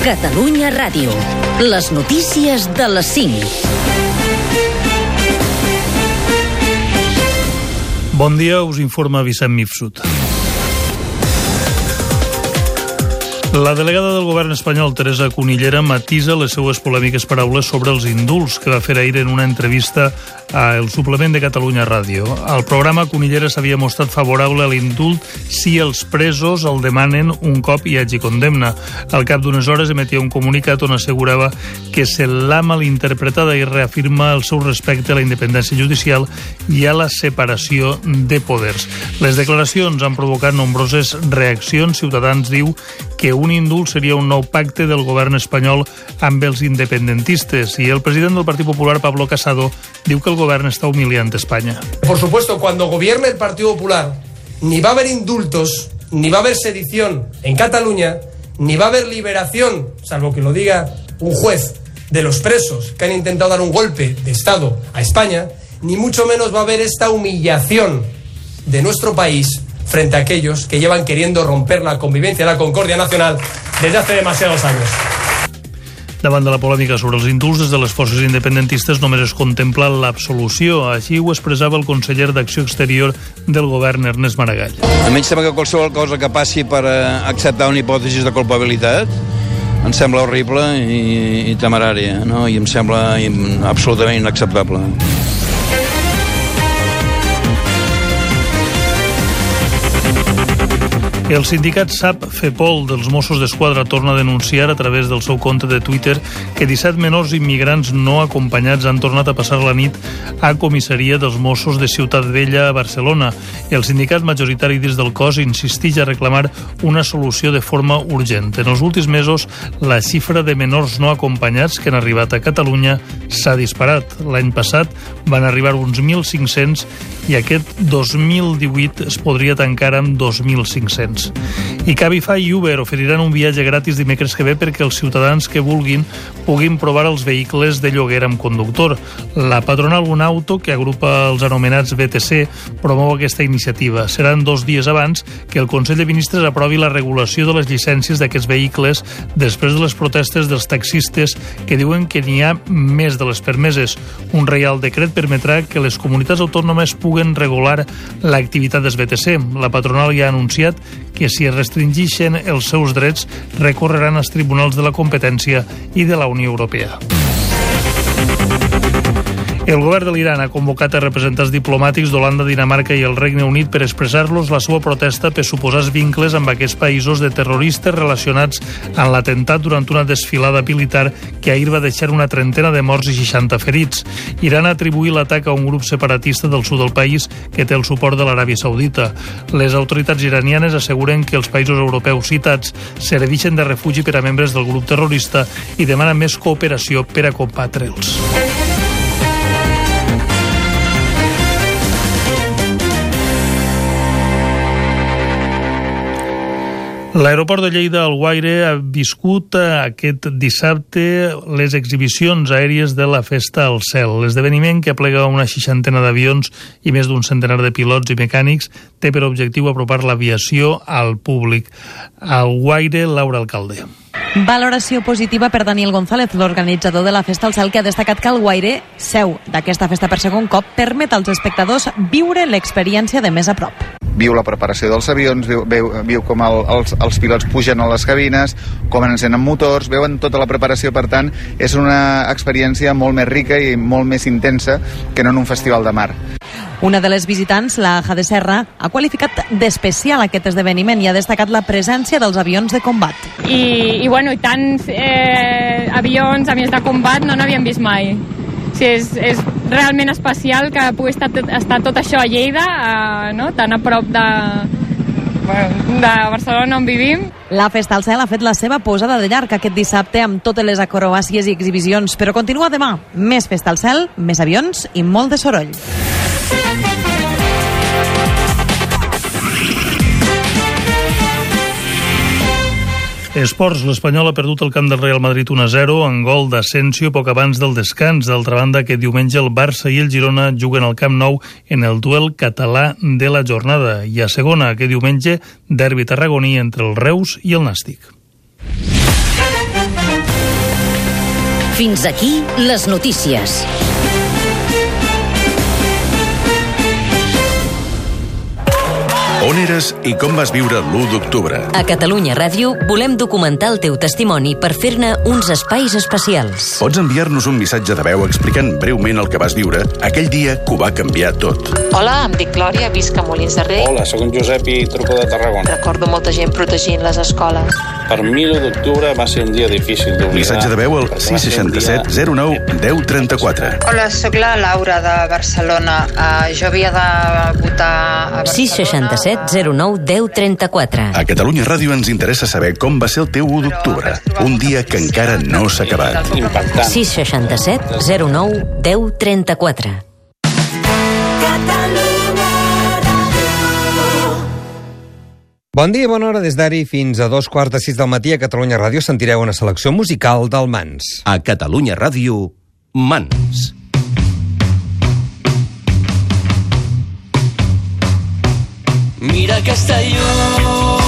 Catalunya Ràdio. Les notícies de les 5. Bon dia, us informa Vicent Mifsut. La delegada del govern espanyol, Teresa Cunillera, matisa les seues polèmiques paraules sobre els indults que va fer ahir en una entrevista a El Suplement de Catalunya Ràdio. Al programa, Cunillera s'havia mostrat favorable a l'indult si els presos el demanen un cop hi hagi condemna. Al cap d'unes hores emetia un comunicat on assegurava que se l'ha malinterpretada i reafirma el seu respecte a la independència judicial i a la separació de poders. Les declaracions han provocat nombroses reaccions. Ciutadans diu que un indult seria un nou pacte del govern espanyol amb els independentistes i el president del Partit Popular, Pablo Casado, diu que el govern està humiliant Espanya. Por supuesto, cuando gobierne el Partido Popular, ni va a haber indultos, ni va a haber sedición en Cataluña, ni va a haber liberación, salvo que lo diga un juez, de los presos que han intentado dar un golpe de Estado a España, ni mucho menos va a haber esta humillación de nuestro país frente a aquellos que llevan queriendo romper la convivencia y la concordia nacional desde hace demasiados años. Davant de la polèmica sobre els indults, des de les forces independentistes només es contempla l'absolució. Així ho expressava el conseller d'Acció Exterior del govern, Ernest Maragall. A mi em sembla que qualsevol cosa que passi per eh, acceptar una hipòtesi de culpabilitat em sembla horrible i, i temerària, no? i em sembla absolutament inacceptable. El sindicat SAP FEPOL dels Mossos d'Esquadra torna a denunciar a través del seu compte de Twitter que 17 menors immigrants no acompanyats han tornat a passar la nit a comissaria dels Mossos de Ciutat Vella a Barcelona. El sindicat majoritari dins del cos insisteix a reclamar una solució de forma urgent. En els últims mesos, la xifra de menors no acompanyats que han arribat a Catalunya s'ha disparat. L'any passat van arribar uns 1.500 i aquest 2018 es podria tancar amb 2.500 anys. I Cabify i Uber oferiran un viatge gratis dimecres que ve perquè els ciutadans que vulguin puguin provar els vehicles de lloguer amb conductor. La patronal Un Auto, que agrupa els anomenats BTC, promou aquesta iniciativa. Seran dos dies abans que el Consell de Ministres aprovi la regulació de les llicències d'aquests vehicles després de les protestes dels taxistes que diuen que n'hi ha més de les permeses. Un reial decret permetrà que les comunitats autònomes puguen regular l'activitat dels BTC. La patronal ja ha anunciat que si es restringixen els seus drets recorreran als tribunals de la competència i de la Unió Europea. El govern de l'Iran ha convocat a representants diplomàtics d'Holanda, Dinamarca i el Regne Unit per expressar-los la seva protesta per suposats vincles amb aquests països de terroristes relacionats amb l'atemptat durant una desfilada militar que ahir va deixar una trentena de morts i 60 ferits. Iran ha atribuït l'atac a un grup separatista del sud del país que té el suport de l'Aràbia Saudita. Les autoritats iranianes asseguren que els països europeus citats serveixen de refugi per a membres del grup terrorista i demanen més cooperació per a combatre'ls. L'aeroport de Lleida al Guaire ha viscut eh, aquest dissabte les exhibicions aèries de la Festa al Cel. L'esdeveniment, que aplega una seixantena d'avions i més d'un centenar de pilots i mecànics, té per objectiu apropar l'aviació al públic. Al Guaire, Laura Alcalde. Valoració positiva per Daniel González, l'organitzador de la Festa al Cel, que ha destacat que el Guaire, seu d'aquesta festa per segon cop, permet als espectadors viure l'experiència de més a prop. Viu la preparació dels avions, viu, viu, viu com el, els, els pilots pugen a les cabines, com encenen motors, veuen tota la preparació, per tant, és una experiència molt més rica i molt més intensa que no en un festival de mar. Una de les visitants, la Jade Serra, ha qualificat d'especial aquest esdeveniment i ha destacat la presència dels avions de combat. I, i bueno, i tants eh, avions, avions de combat, no n'havíem vist mai. Sigui, és, és realment especial que pugui estar, estar tot això a Lleida, eh, no? tan a prop de, de Barcelona on vivim. La Festa al Cel ha fet la seva posada de llarg aquest dissabte amb totes les acrobàcies i exhibicions, però continua demà. Més Festa al Cel, més avions i molt de soroll. Esports, l'Espanyol ha perdut el camp del Real Madrid 1-0 en gol d'Asensio poc abans del descans. D'altra banda, que diumenge el Barça i el Girona juguen al Camp Nou en el duel català de la jornada. I a segona, que diumenge, derbi tarragoní entre el Reus i el Nàstic. Fins aquí les notícies. On eres i com vas viure l'1 d'octubre? A Catalunya Ràdio volem documentar el teu testimoni per fer-ne uns espais especials. Pots enviar-nos un missatge de veu explicant breument el que vas viure aquell dia que ho va canviar tot. Hola, em dic Glòria, visc a Molins de Rei. Hola, sóc en Josep i truco de Tarragona. Recordo molta gent protegint les escoles. Per mi l'1 d'octubre va ser un dia difícil d'oblidar. Missatge de veu al 667 09 10 34. Hola, sóc la Laura de Barcelona. Uh, jo havia de votar a Barcelona. 667 09 10 34. A Catalunya Ràdio ens interessa saber com va ser el teu 1 d'octubre, un dia que encara no s'ha acabat. Impactant. 667 09 10 34. Bon dia i bona hora des d'ara i fins a dos quarts de sis del matí a Catalunya Ràdio sentireu una selecció musical del Mans. A Catalunya Ràdio, Mans. Mira aquesta llum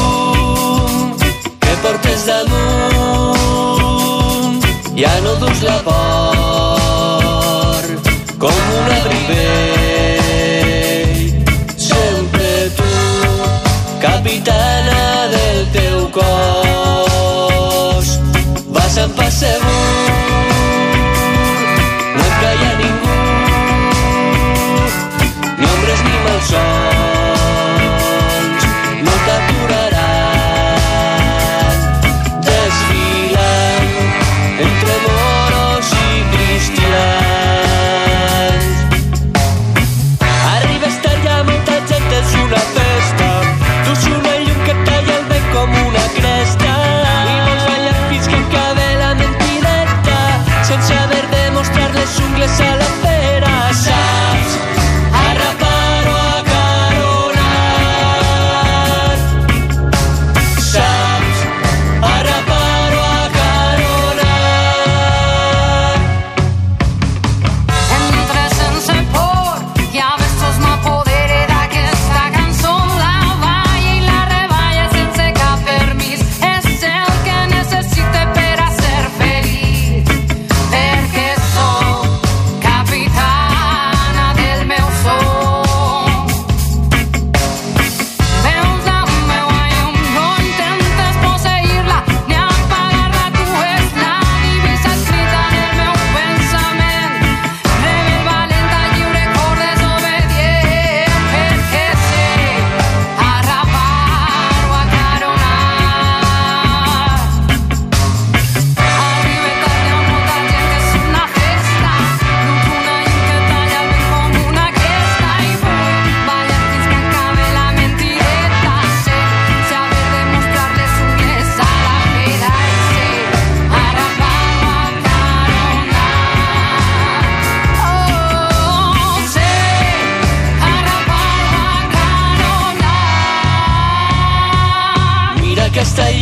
que portes damunt. Ja no dus la por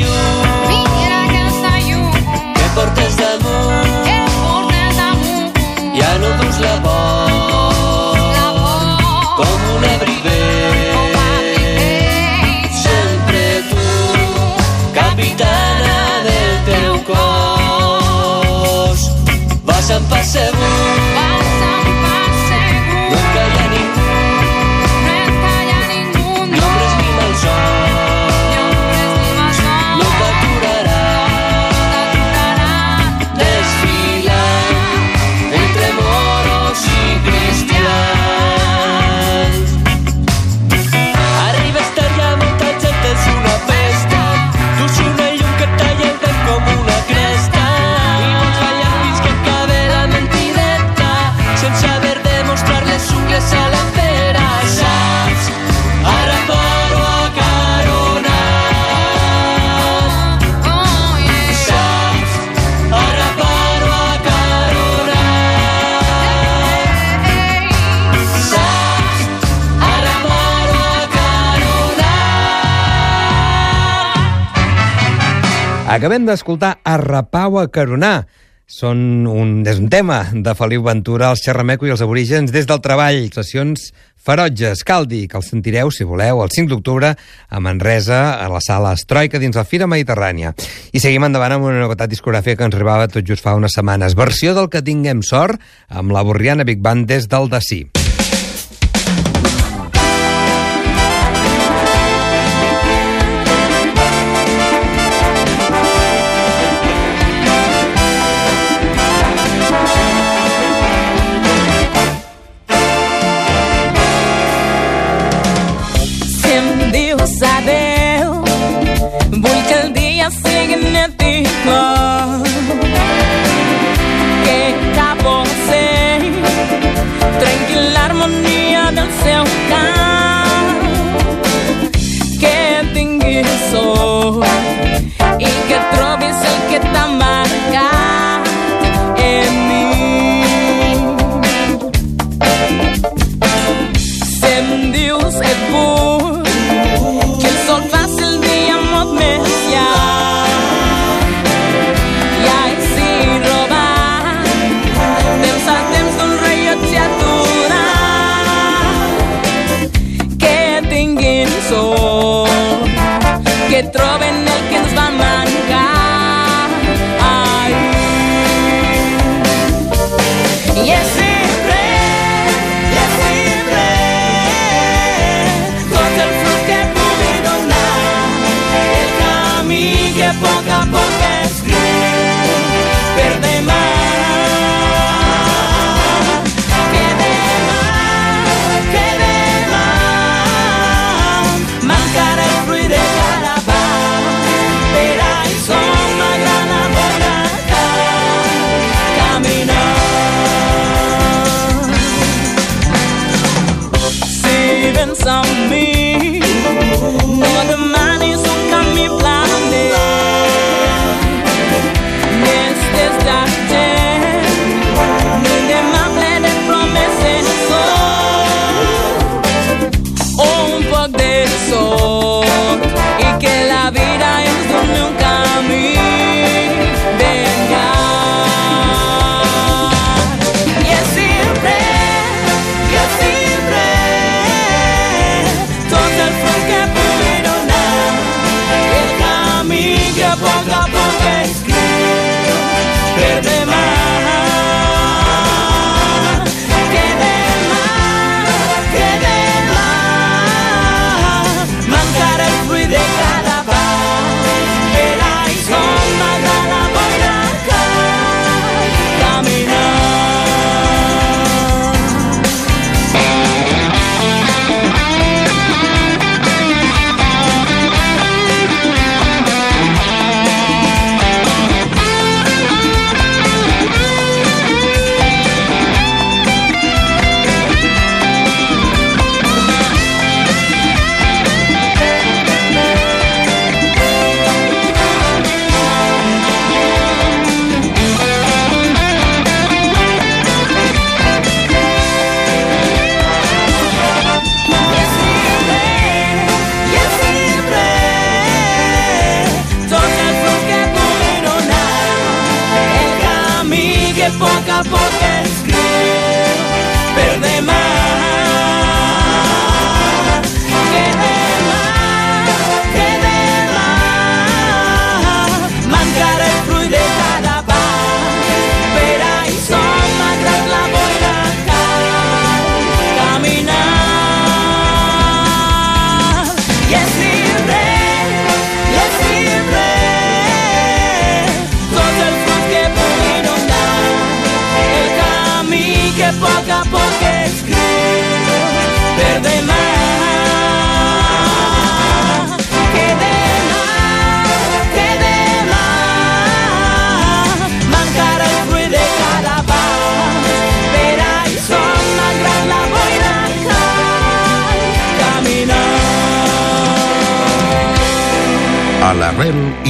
aquesta Acabem d'escoltar a Rapaua Caronà. Són un, és un tema de Feliu Ventura, els xerrameco i els aborígens des del treball. Sessions ferotges, caldi, que els sentireu, si voleu, el 5 d'octubre a Manresa, a la sala Estroica, dins la Fira Mediterrània. I seguim endavant amb una novetat discogràfica que ens arribava tot just fa unes setmanes. Versió del que tinguem sort amb la borriana Big Band des del Dací. De si.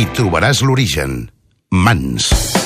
hi trobaràs l'origen. Mans.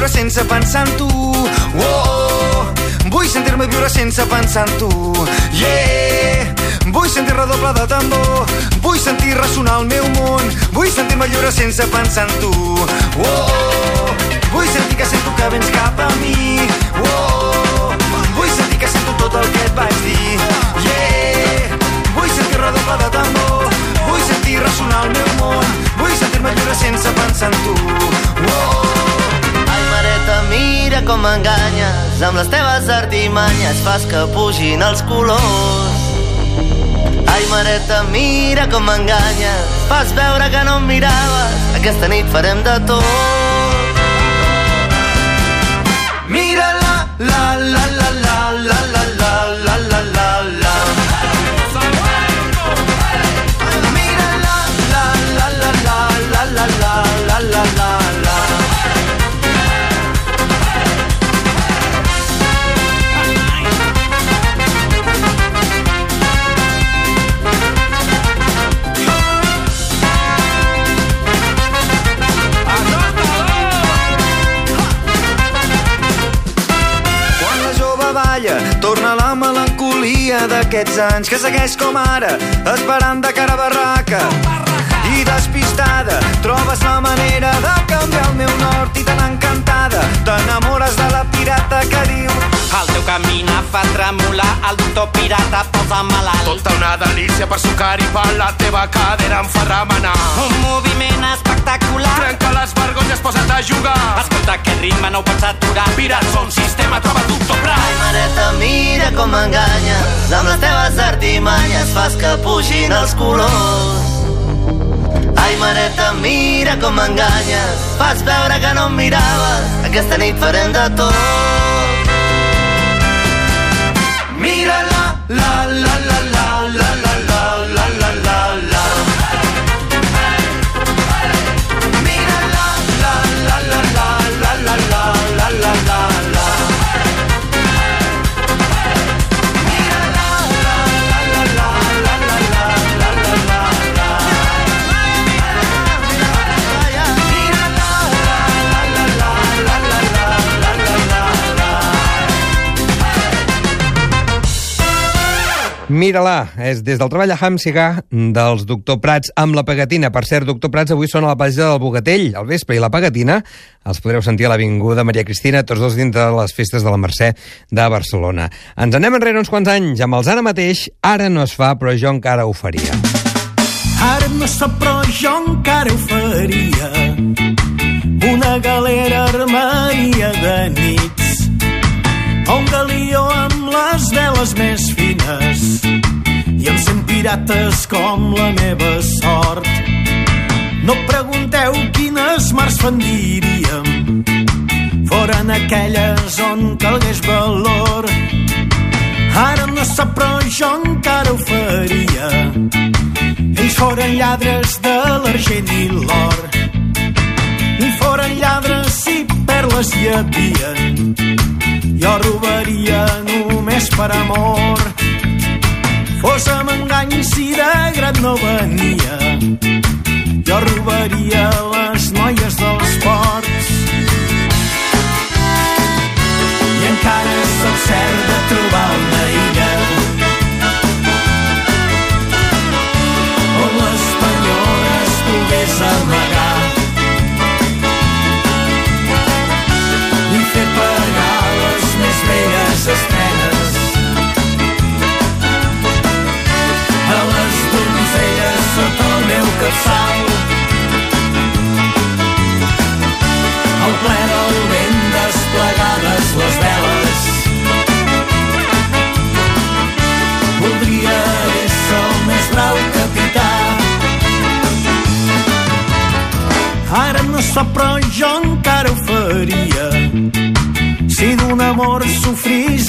Viure sense pensar en tu. Oh, oh. Vull sentir-me viure sense pensar en tu. Yeah! Vull sentir redoble de tambor. Vull sentir ressonar el meu món. Vull sentir-me lliure sense pensar en tu. Oh, oh. Vull sentir que sento que vens cap a mi. Oh, oh. Vull sentir que sento tot el que et vaig dir. Yeah! Vull sentir redoble de tambor. Vull sentir ressonar el meu món. Vull sentir-me lliure sense pensar en tu. Oh, oh. Mareta, mira com m'enganyes. Amb les teves artimanyes fas que pugin els colors. Ai, mareta, mira com m'enganyes. Fas veure que no em miraves. Aquesta nit farem de tot. Mira la, la, la, la, la, d'aquests anys que segueix com ara, esperant de cara a barraca. I despistada, trobes la manera de canviar el meu nord i tan encantada t'enamores de la pirata que diu El teu camina fa tremolar, el doctor pirata posa malalt. Tota una delícia per sucar i per la teva cadera em fa remenar. Un moviment espectacular. Trenca les vergonyes, posa't a jugar. Escolta, aquest ritme no ho pots aturar. Pirats som sistema, troba doctor Ai, Prat. mareta, mira com m'enganyes. Amb les teves artimanyes fas que pugin els colors. Ai, mareta, mira com m'enganyes. Fas veure que no em miraves. Aquesta nit farem de tot. Mira la, la, la, la, Mira-la, és des del treball a Hamsiga dels Doctor Prats amb la Pegatina. Per cert, Doctor Prats avui són a la pàgina del Bogatell al vespre i la Pegatina els podreu sentir a l'Avinguda Maria Cristina, tots dos dintre de les festes de la Mercè de Barcelona. Ens anem enrere uns quants anys amb els ara mateix, ara no es fa, però jo encara ho faria. Ara no sé, però jo encara ho faria. Una galera armaria de nits. Un galió amb les veles més fines. I amb cent pirates com la meva sort. No pregunteu quines mars fendiríem. Foren aquelles on calgués valor. Ara no sé, però jo encara ho faria. Ells foren lladres de l'argent i l'or. I foren lladres i perles hi havien. Jo robaria només per amor. Amb engany si de gran no venia. Jo robaria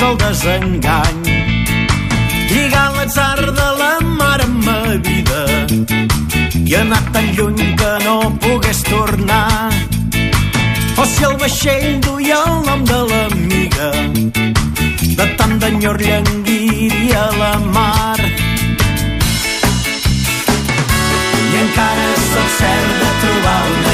el desengany. Lligant l'atzar de la mare amb ma vida. I anar tan lluny que no pogués tornar. O si el vaixell duia el nom de l'amiga de tant d'enyor llanguiria la mar. I encara de trobar una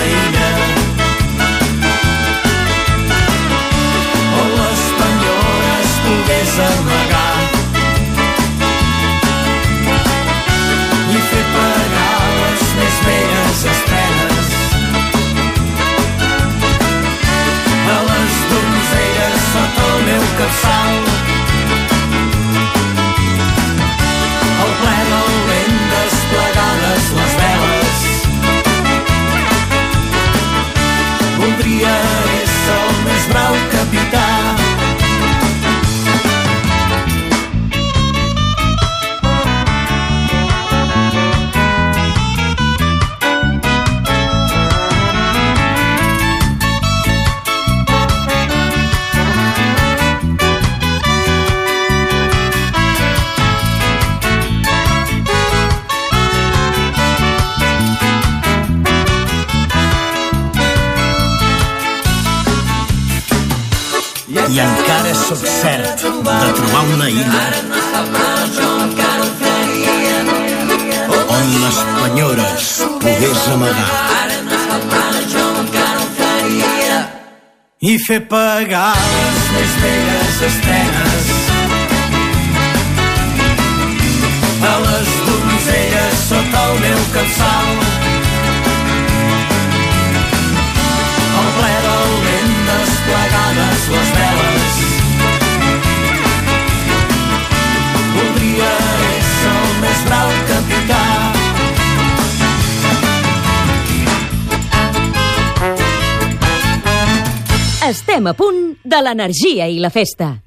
pogués amagar i fer pagar les més belles estrenes a les donzelles sota el meu capçal Estem a punt de l'energia i la festa.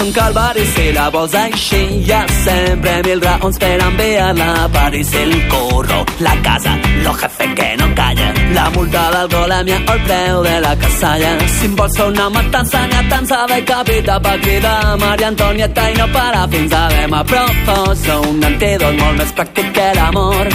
Un calvari si la. Hi ha sempre mil raons per enviar-la a París. El curro, la casa, lo jefe que no calla. La multa d'alcoholèmia o el preu de la casalla. Si em vols fer una matança, n'hi ha tants de capita pa cridar Maria Antonieta i no para fins a demà. Proposo un antídot molt més pràctic que l'amor.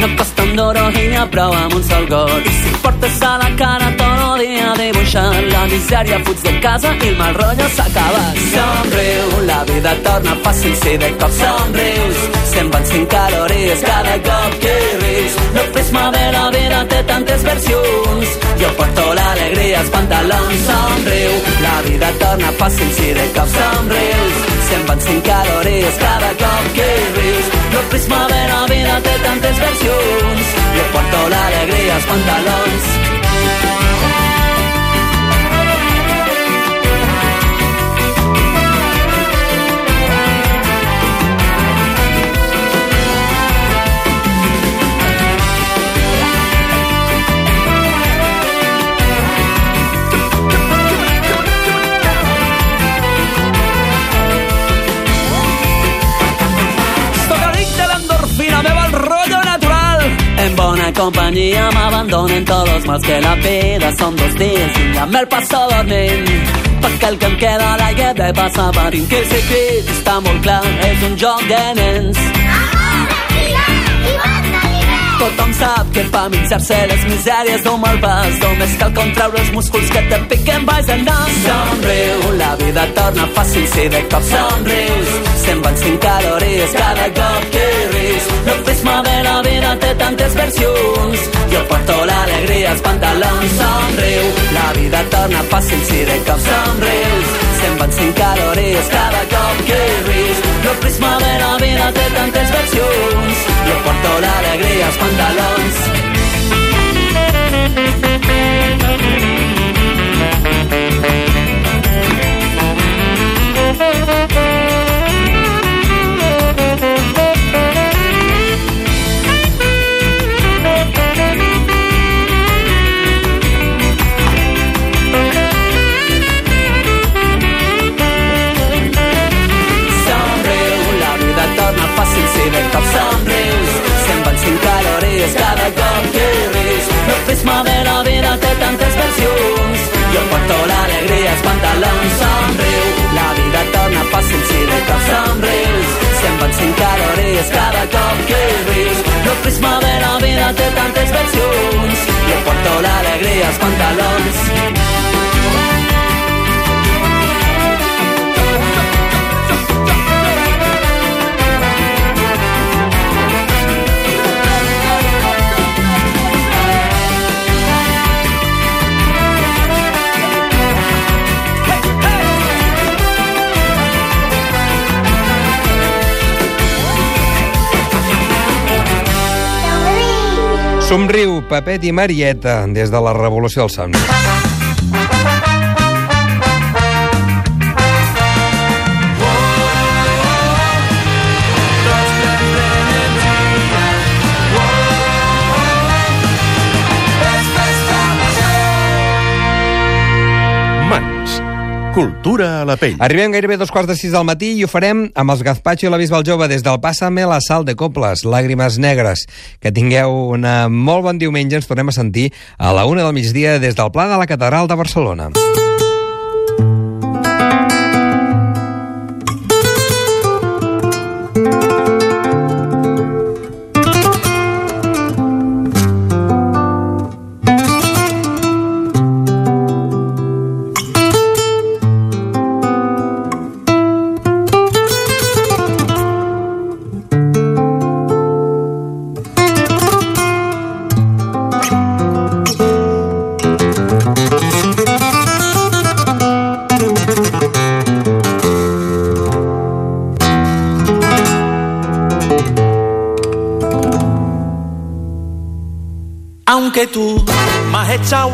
No costa un duro i n'hi ha prou amb un sol got. I si portes a la cara tot el dia dibuixant la misèria, fuig de casa i el mal rotllo s'acaba. Somriu, la vida torna fàcil si de cop somrius. Se'n van cinc calories cada cop que rius. El prisma de la vida té tantes versions. Jo porto l'alegria als pantalons, somriu. La vida torna fàcil si de cop somrius. Se'n van cinc calories cada cop que rius. El prisma de la vida té tantes versions. Jo porto l'alegria als pantalons. Compañía me abandonen todos mals que la vida son dos días y ya me el paso dormint. Perquè el que queda a l'aire de passar patint que el secret està molt clar, un joc de nens. Tothom sap que per mitjar-se les misèries d'un mal pas només cal contraure els músculs que te piquen baix el nas. Somriu, la vida torna fàcil si de cop somrius. Se'n van cinc calories cada cop que ris. El prisma de la vida té tantes versions. Jo porto l'alegria als pantalons. Somriu, la vida torna fàcil si de cop somrius. Se'n van cinc calories cada cop que ris. El prisma de la vida té tantes versions. Jo porto l'alegria als pantalons. Somrius. Se'n van cinc calories cada cop que ris. El prisma de la vida té tantes versions. Jo porto l'alegria als pantalons. Somriu, Pepet i Marieta, des de la Revolució dels Somnis. Cultura a la pell. Arribem gairebé dos quarts de sis del matí i ho farem amb els Gazpacho i la Bisbal Jove des del Pàssame la sal de Coples, Làgrimes Negres. Que tingueu un molt bon diumenge, ens tornem a sentir a la una del migdia des del Pla de la Catedral de Barcelona.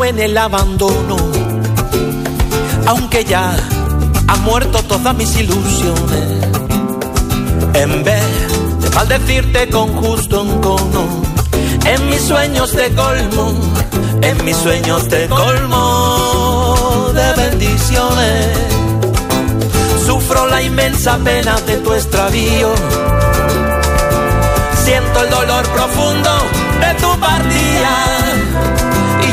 En el abandono, aunque ya han muerto todas mis ilusiones, en vez de maldecirte con justo encono, en mis sueños te colmo, en mis sueños te colmo de bendiciones. Sufro la inmensa pena de tu extravío, siento el dolor profundo de tu partida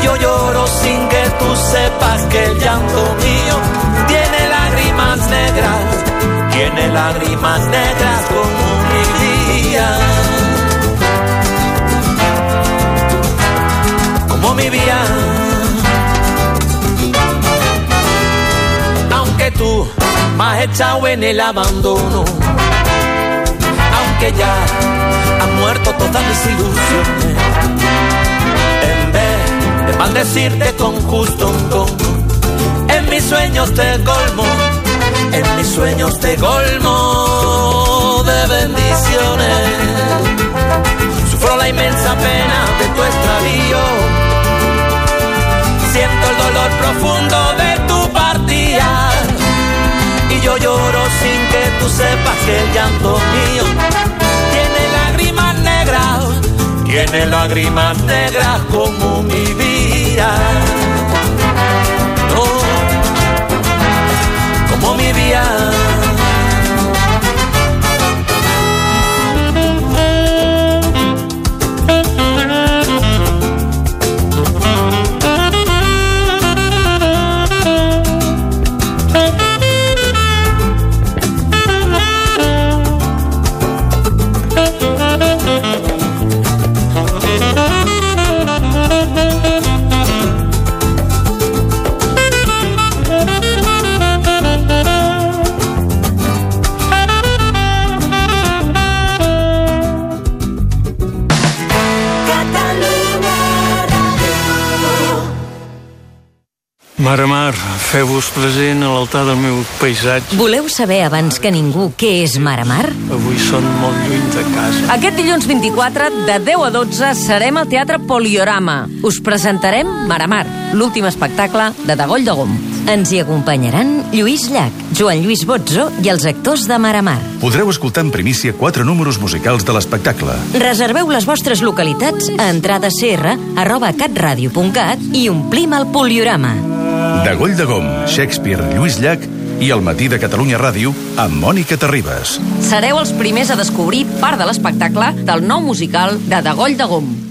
yo lloro sin que tú sepas que el llanto mío tiene lágrimas negras, tiene lágrimas negras como mi día, como mi vida. Aunque tú me has echado en el abandono, aunque ya han muerto todas mis ilusiones. De maldecirte con justo un tono, en mis sueños te colmo, en mis sueños te colmo de bendiciones. Sufro la inmensa pena de tu extravío, siento el dolor profundo de tu partida. Y yo lloro sin que tú sepas que el llanto mío tiene lágrimas negras, tiene lágrimas negras como mi vida. No, como mi vida. Mare Mar, feu-vos present a l'altar del meu paisatge. Voleu saber abans que ningú què és Mar a Mar? Avui són molt lluny de casa. Aquest dilluns 24, de 10 a 12, serem al Teatre Poliorama. Us presentarem Mar a Mar, l'últim espectacle de Dagoll de Gom. Ens hi acompanyaran Lluís Llach, Joan Lluís Botzo i els actors de Mar a Mar. Podreu escoltar en primícia quatre números musicals de l'espectacle. Reserveu les vostres localitats a entradacr arroba catradio.cat i omplim el Poliorama. De Goll de Gom, Shakespeare, Lluís Llach i el matí de Catalunya Ràdio amb Mònica Terribas. Sereu els primers a descobrir part de l'espectacle del nou musical de Dagoll de Gom.